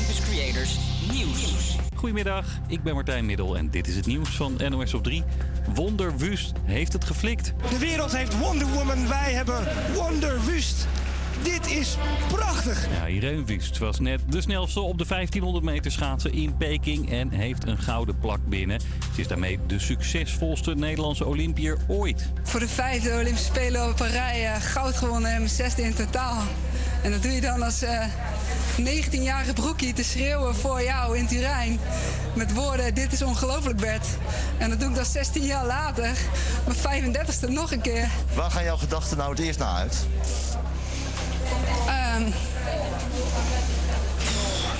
Campus Creators Nieuws. Goedemiddag, ik ben Martijn Middel en dit is het nieuws van NOS op 3. Wonderwust heeft het geflikt. De wereld heeft Wonder Woman, wij hebben Wonderwust. Dit is prachtig. Ja, Irene Wust was net de snelste op de 1500 meter schaatsen in Peking en heeft een gouden plak binnen. Ze is daarmee de succesvolste Nederlandse Olympiër ooit. Voor de vijfde Olympische Spelen op een rij eh, goud gewonnen en zesde in totaal. En dat doe je dan als eh 19-jarige broekie te schreeuwen voor jou in Turijn. Met woorden, dit is ongelooflijk Bert. En dat doe ik dan 16 jaar later, mijn 35ste nog een keer. Waar gaan jouw gedachten nou het eerst naar uit? Ehm,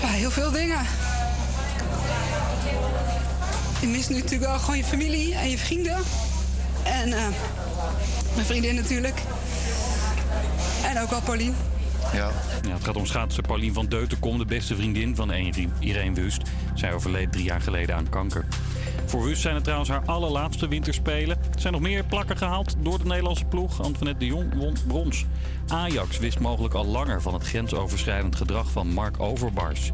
ja, heel veel dingen. Je mist nu natuurlijk wel gewoon je familie en je vrienden. En eh, mijn vriendin natuurlijk. En ook wel Paulien. Ja. Het gaat om schaatser Paulien van Deutenkom, de beste vriendin van Irene Wust. Zij overleed drie jaar geleden aan kanker. Voor Wust zijn het trouwens haar allerlaatste winterspelen. Er zijn nog meer plakken gehaald door de Nederlandse ploeg. Antoinette de Jong won brons. Ajax wist mogelijk al langer van het grensoverschrijdend gedrag van Mark Overbars.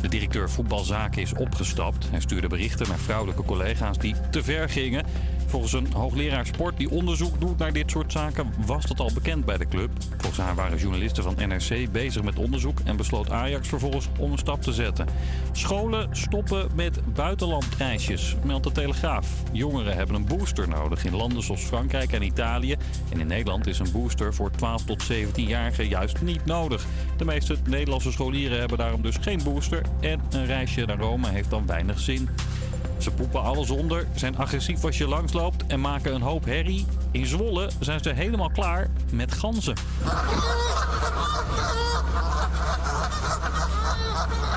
De directeur voetbalzaken is opgestapt. Hij stuurde berichten naar vrouwelijke collega's die te ver gingen. Volgens een hoogleraar sport die onderzoek doet naar dit soort zaken was dat al bekend bij de club. Volgens haar waren journalisten van NRC bezig met onderzoek en besloot Ajax vervolgens om een stap te zetten. Scholen stoppen met buitenlandreisjes, meldt de Telegraaf. Jongeren hebben een booster nodig in landen zoals Frankrijk en Italië. En in Nederland is een booster voor 12 tot 17-jarigen juist niet nodig. De meeste Nederlandse scholieren hebben daarom dus geen booster. En een reisje naar Rome heeft dan weinig zin. Ze poepen alles onder, zijn agressief als je langsloopt en maken een hoop herrie. In Zwolle zijn ze helemaal klaar met ganzen.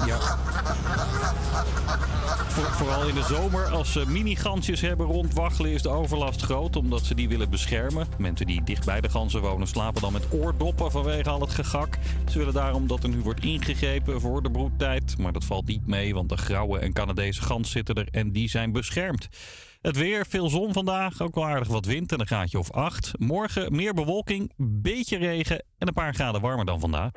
Ja. Voor- vooral in de zomer, als ze mini-gansjes hebben rondwaggelen, is de overlast groot omdat ze die willen beschermen. Mensen die dicht bij de ganzen wonen slapen dan met oordoppen vanwege al het gegak. Ze willen daarom dat er nu wordt ingegrepen voor de broedtijd. Maar dat valt niet mee, want de grauwe en Canadese gans zitten er en die zijn beschermd. Het weer, veel zon vandaag, ook wel aardig wat wind en een graadje of 8. Morgen meer bewolking, beetje regen en een paar graden warmer dan vandaag.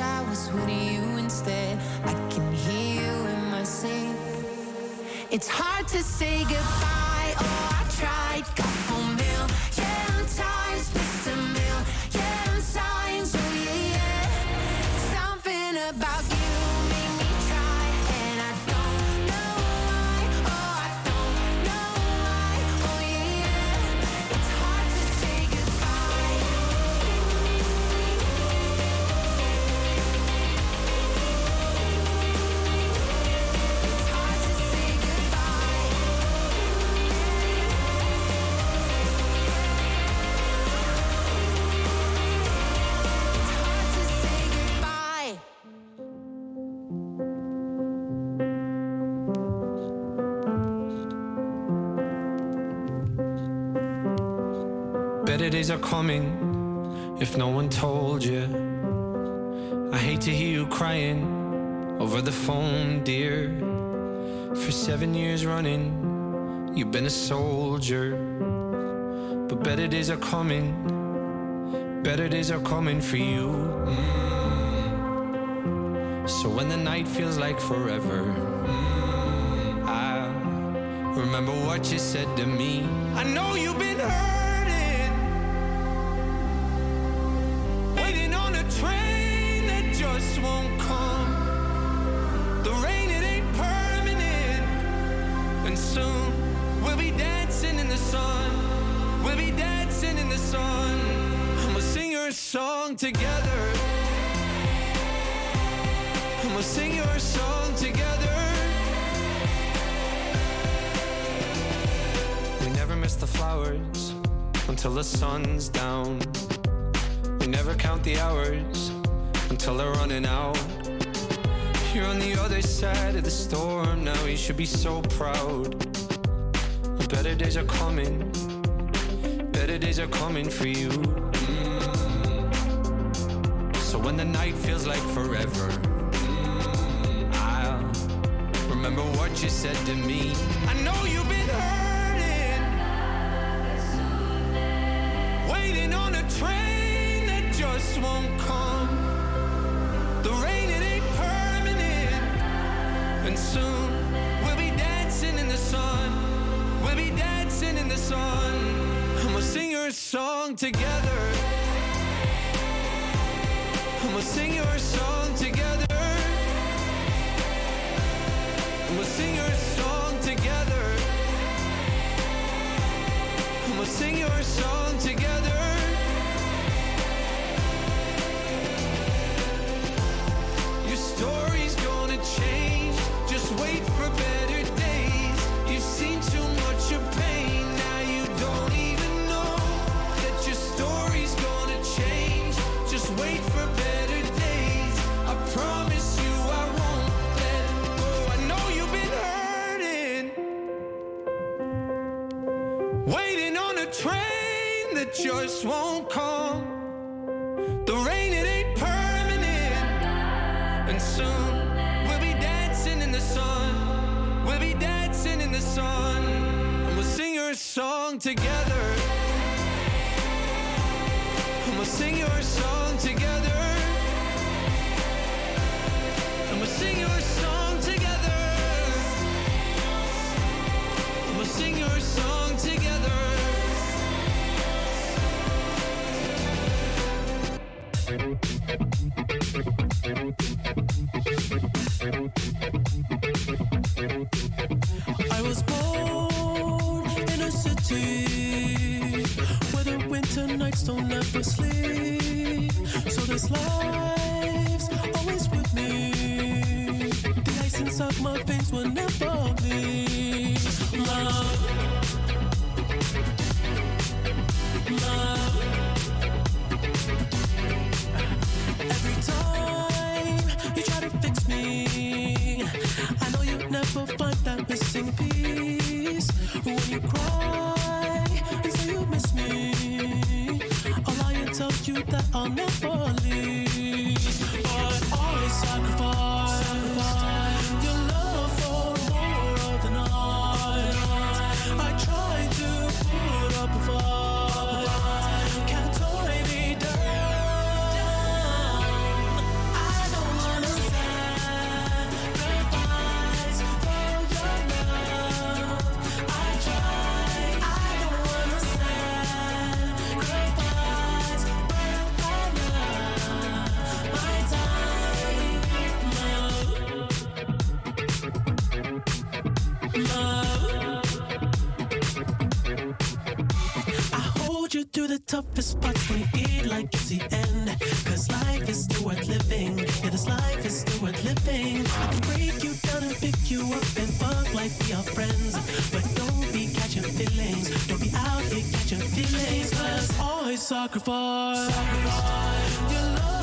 I was with you instead. I can hear you in my sleep. It's hard to say goodbye. Oh, I tried you've been a soldier. But better days are coming, better days are coming for you. Mm. So when the night feels like forever, mm, I remember what you said to me. I know you've been hurting. Song together. And we'll sing your song together. We never miss the flowers until the sun's down. We never count the hours until they're running out. You're on the other side of the storm now. You should be so proud. Better days are coming. Better days are coming for you. When the night feels like forever, I'll remember what you said to me. I know you've been hurting. Waiting on a train that just won't come. The rain, it ain't permanent. And soon we'll be dancing in the sun. We'll be dancing in the sun. And we'll sing your song together. We'll sing your song together. We'll sing your song together. We'll sing your song just won't come. The rain, it ain't permanent. And soon we'll be dancing in the sun. We'll be dancing in the sun. And we'll sing your song together. And we'll sing your song together. And we'll sing your song nights don't ever sleep. So this life's always with me. The ice inside my veins will never bleed. Love, love. Every time you try to fix me, I know you'll never find that missing piece. And tell you you through the toughest parts when you feel like it's the end. Cause life is still worth living. Yeah, this life is still worth living. I can break you down and pick you up and fuck like we are friends. But don't be catching feelings. Don't be out here catching feelings. Cause always sacrifice. Your love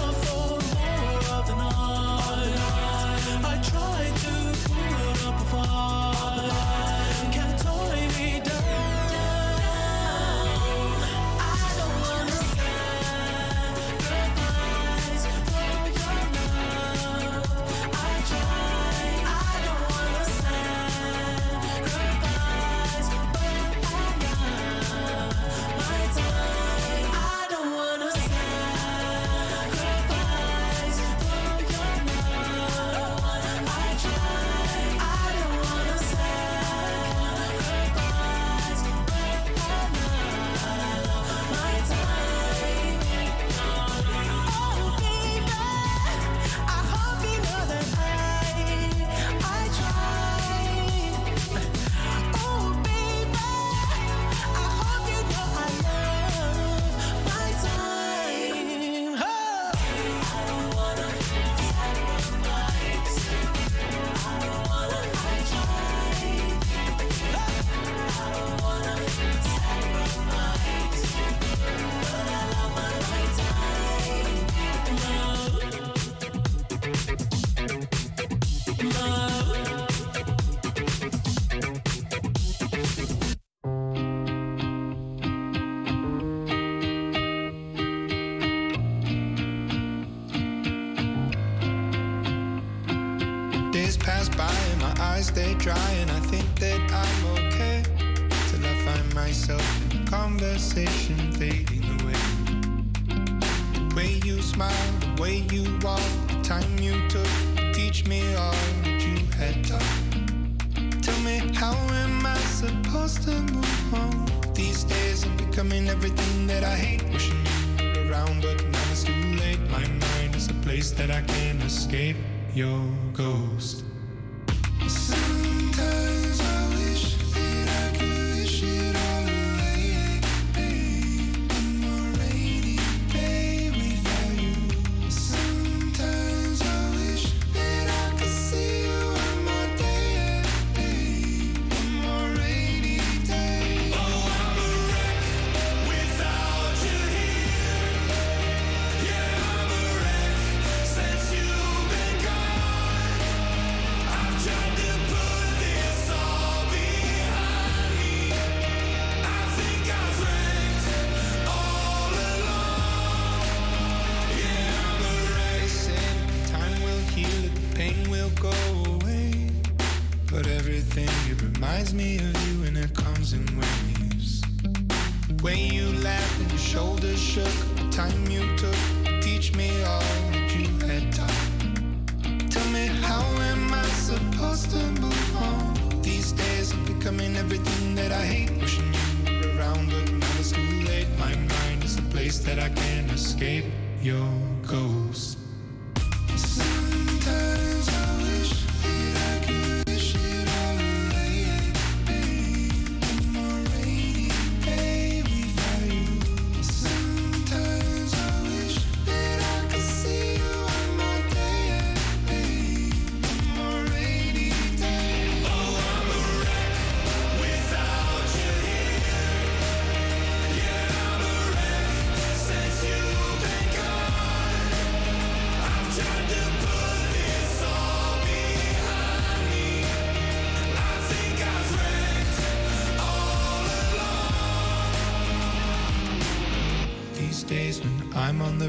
eyes they dry and I think that I'm okay till I find myself in a conversation fading away. The way you smile, the way you walk, the time you took to teach me all that you had taught. Tell me how am I supposed to move on? These days I'm becoming everything that I hate. Wishing you were around, but now it's too late. My mind is a place that I can't escape. Your ghost.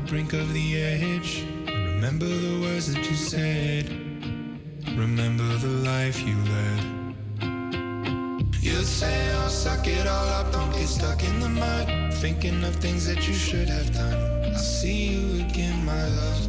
brink of the edge. Remember the words that you said. Remember the life you led. You'd say, I'll oh, suck it all up, don't get stuck in the mud. Thinking of things that you should have done. I'll see you again, my love.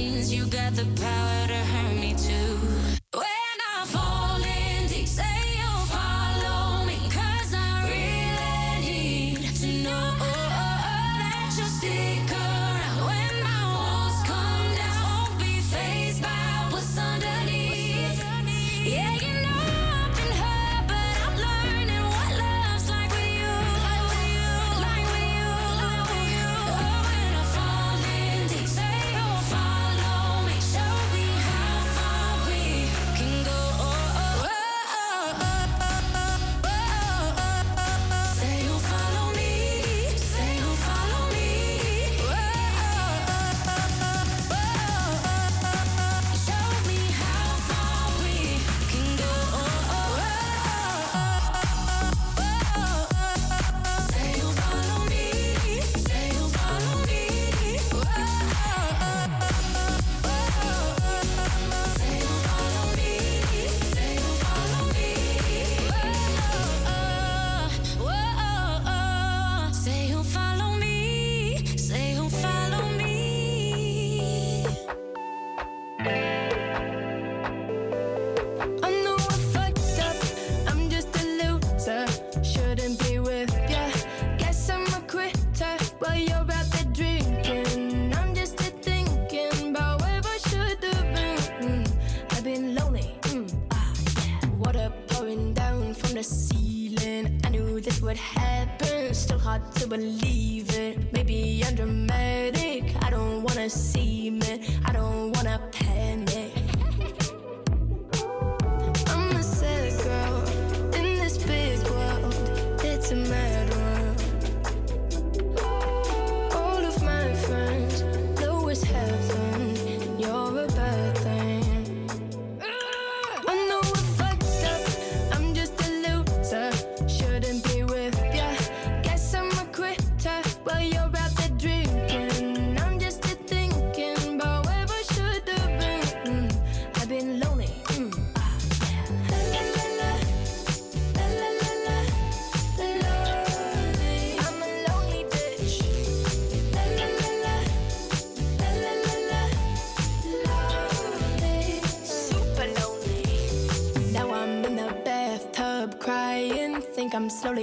You got the power to hurt me too.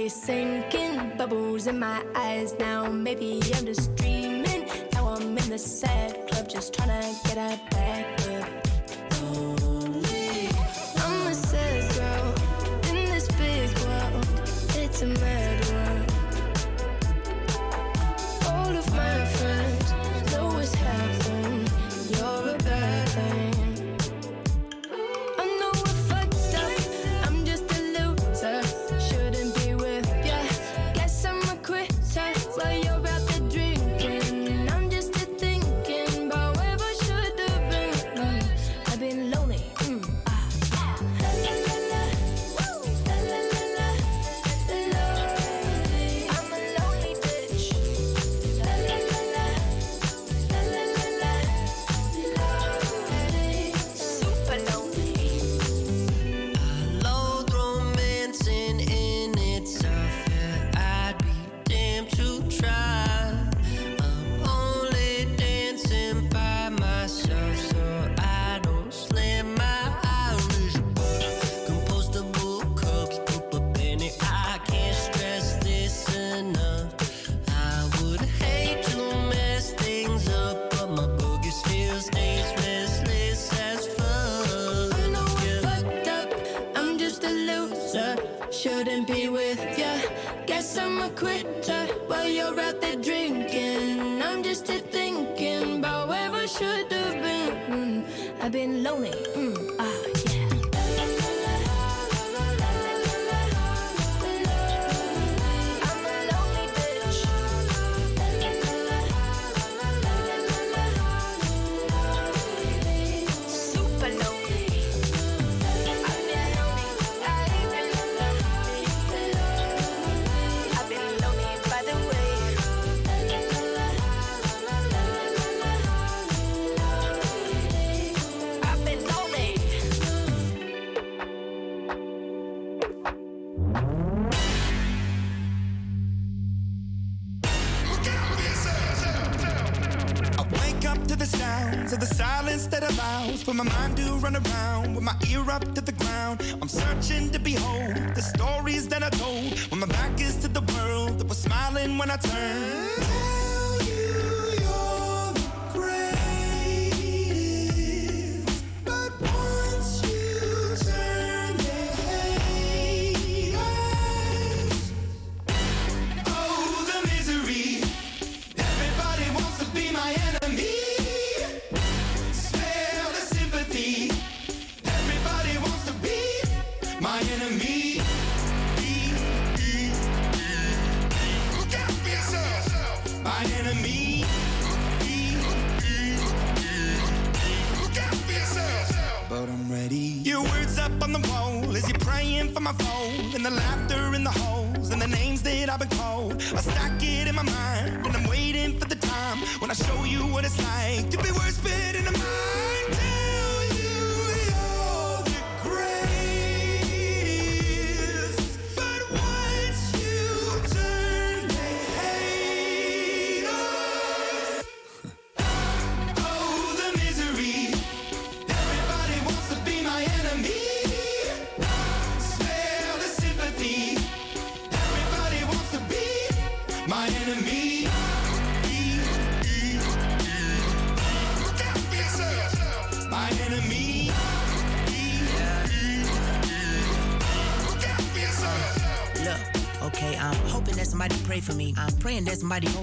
sinking, bubbles in my eyes now. Maybe I'm just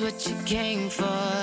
what you came for.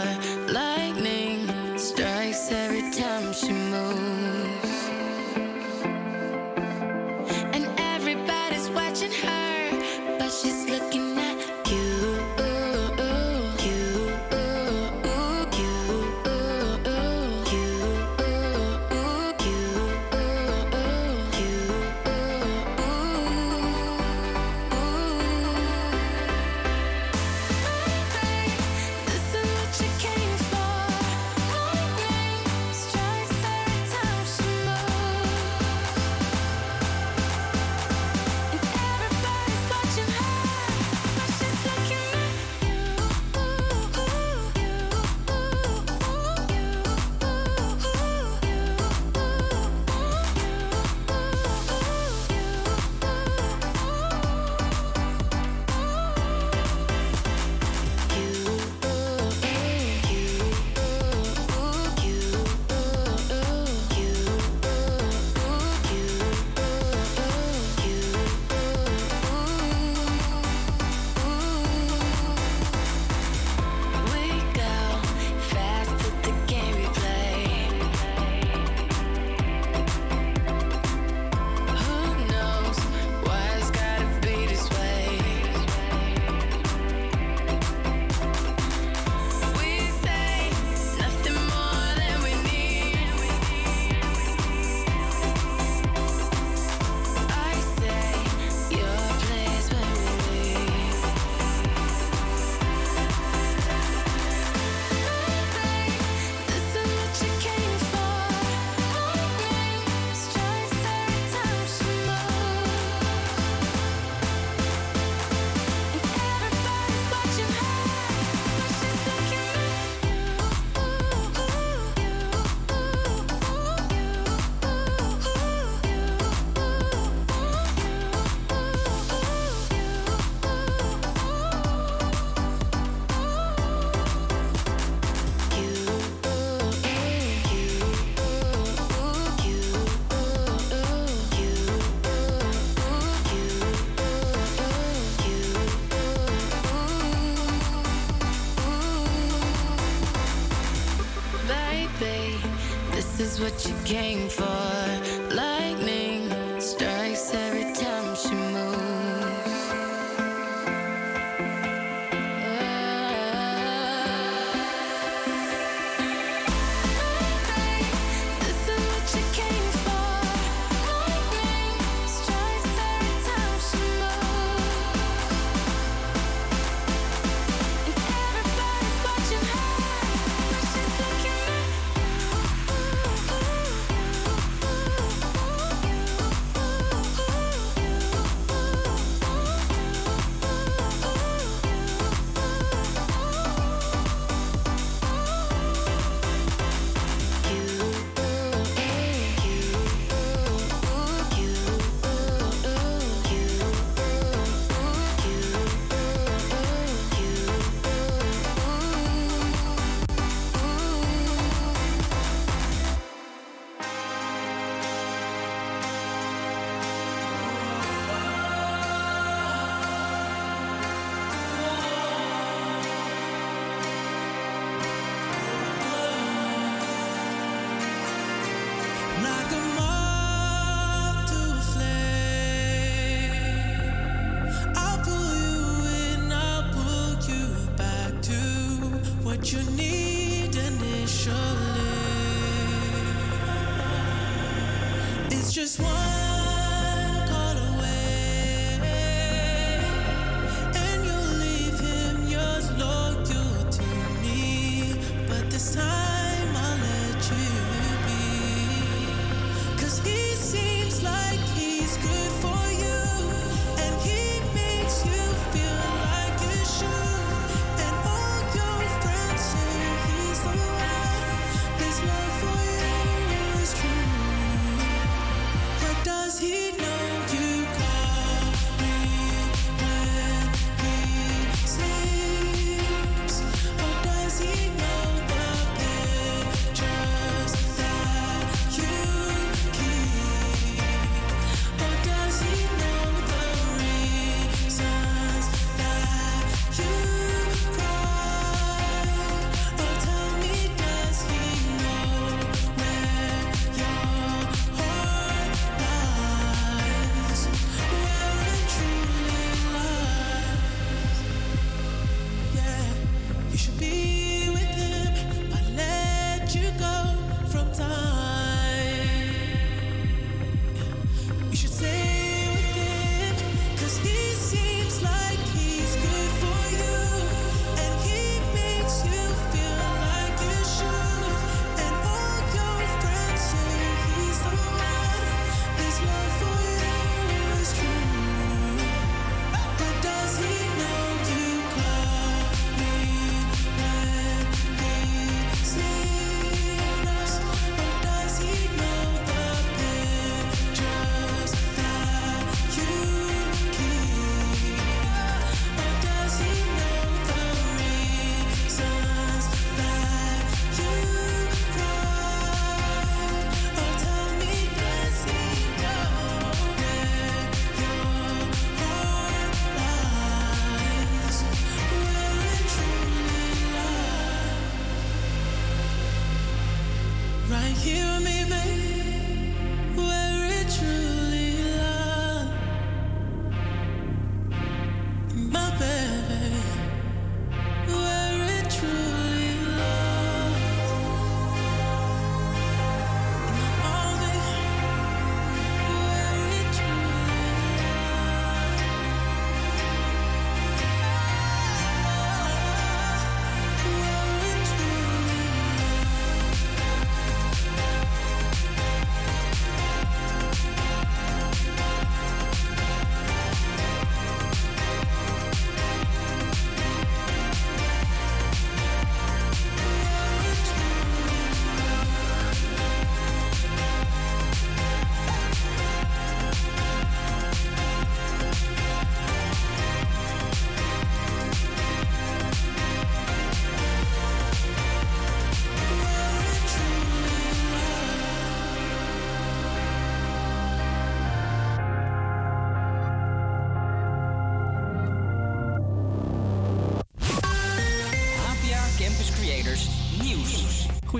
Just one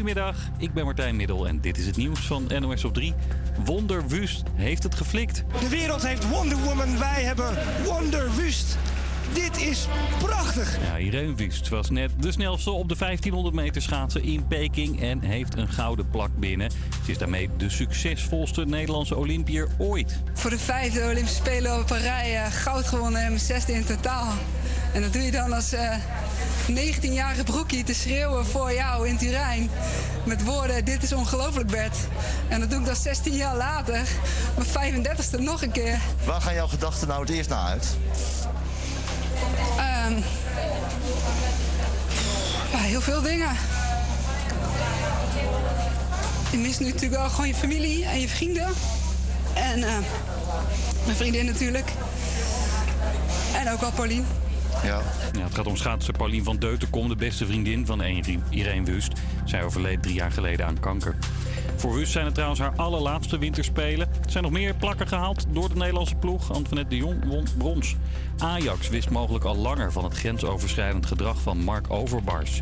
Goedemiddag, ik ben Martijn Middel en dit is het nieuws van NOS op 3. Wonder Wust heeft het geflikt. De wereld heeft Wonder Woman, wij hebben Wonder Wust. Dit is prachtig. Ja, Irene Wust was net de snelste op de 1500 meter schaatsen in Peking en heeft een gouden plak binnen. Ze is daarmee de succesvolste Nederlandse Olympiër ooit. Voor de vijfde Olympische Spelen op Parijs goud gewonnen en mijn zesde in totaal. En dat doe je dan als eh, 19-jarige broekie te schreeuwen voor jou in Turijn. Met woorden, dit is ongelooflijk Bert. En dat doe ik dan 16 jaar later, mijn 35ste nog een keer. Waar gaan jouw gedachten nou het eerst naar uit? Ehm, ja, heel veel dingen. Je mist nu natuurlijk wel gewoon je familie en je vrienden. En eh, mijn vriendin natuurlijk. En ook wel Paulien. Ja. Het gaat om schaatser Paulien van Deutenkom, de beste vriendin van Irene Wust. Zij overleed drie jaar geleden aan kanker. Voor Wust zijn het trouwens haar allerlaatste winterspelen. Er zijn nog meer plakken gehaald door de Nederlandse ploeg. Antoinette de Jong won brons. Ajax wist mogelijk al langer van het grensoverschrijdend gedrag van Mark Overbars.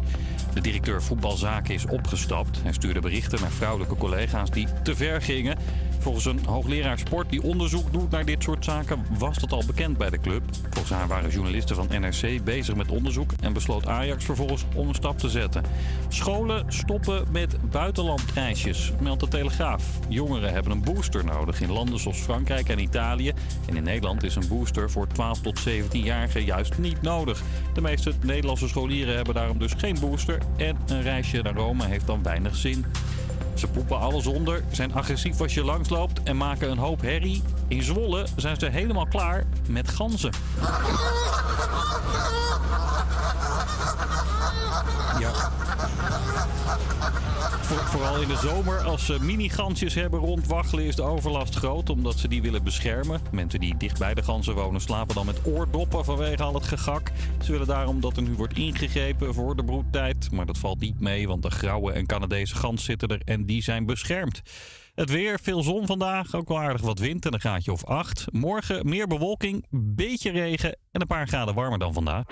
De directeur voetbalzaken is opgestapt. Hij stuurde berichten naar vrouwelijke collega's die te ver gingen. Volgens een hoogleraar sport die onderzoek doet naar dit soort zaken was dat al bekend bij de club. Volgens haar waren journalisten van NRC bezig met onderzoek en besloot Ajax vervolgens om een stap te zetten. Scholen stoppen met buitenlandreisjes, meldt de Telegraaf. Jongeren hebben een booster nodig in landen zoals Frankrijk en Italië. En in Nederland is een booster voor 12 tot 17-jarigen juist niet nodig. De meeste Nederlandse scholieren hebben daarom dus geen booster en een reisje naar Rome heeft dan weinig zin. Ze poepen alles onder, zijn agressief als je langsloopt en maken een hoop herrie. In Zwolle zijn ze helemaal klaar met ganzen. Ja. Voor- vooral in de zomer, als ze mini-gansjes hebben rondwaggelen, is de overlast groot omdat ze die willen beschermen. Mensen die dicht bij de ganzen wonen slapen dan met oordoppen vanwege al het gegak. Ze willen daarom dat er nu wordt ingegrepen voor de broedtijd. Maar dat valt niet mee, want de grauwe en Canadese gans zitten er en die zijn beschermd. Het weer, veel zon vandaag, ook wel aardig wat wind en een graadje of 8. Morgen meer bewolking, beetje regen en een paar graden warmer dan vandaag.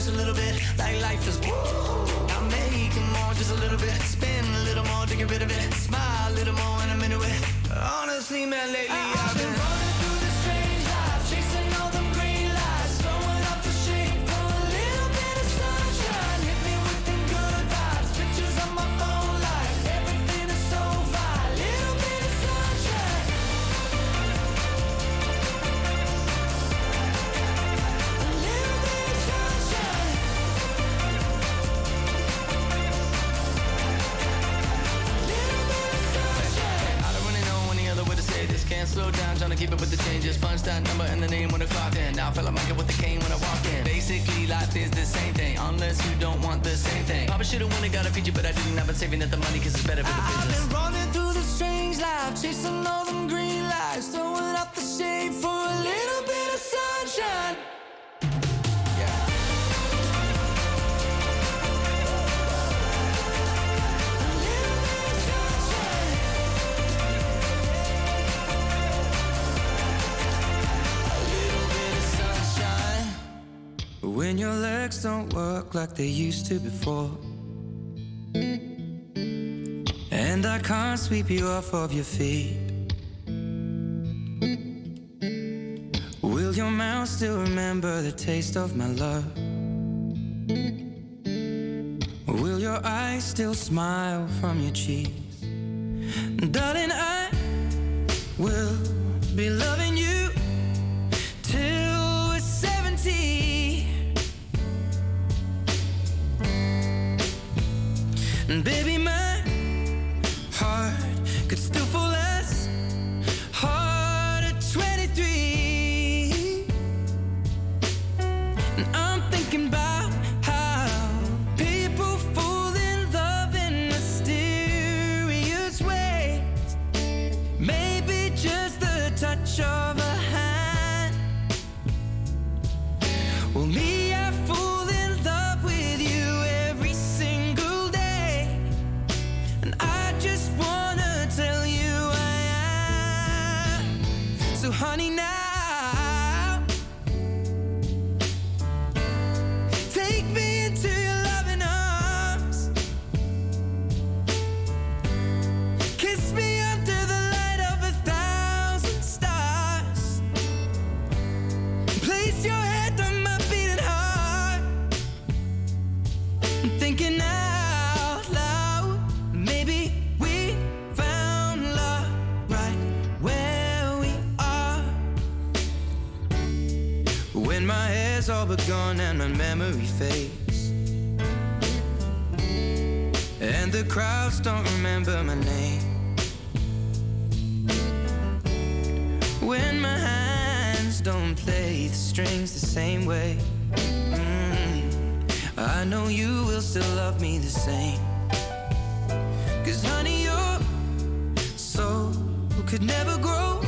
Just a little bit. Like life is woo. I'm making more, just a little bit. Spin a little more, take a bit of should've won and got a feature, but I didn't. I've been saving up the money cause it's better for the business. I've business. been running through the strange life, chasing all them green lights, throwing out the shade for a little bit of sunshine. a little bit of sunshine. When your legs don't work like they used to before. I can't sweep you off of your feet. Will your mouth still remember the taste of my love? Will your eyes still smile from your cheeks? Darling, I will be loving you till we're 70. And baby, all but gone and my memory fades. And the crowds don't remember my name. When my hands don't play the strings the same way. I know you will still love me the same. Cause honey, your soul could never grow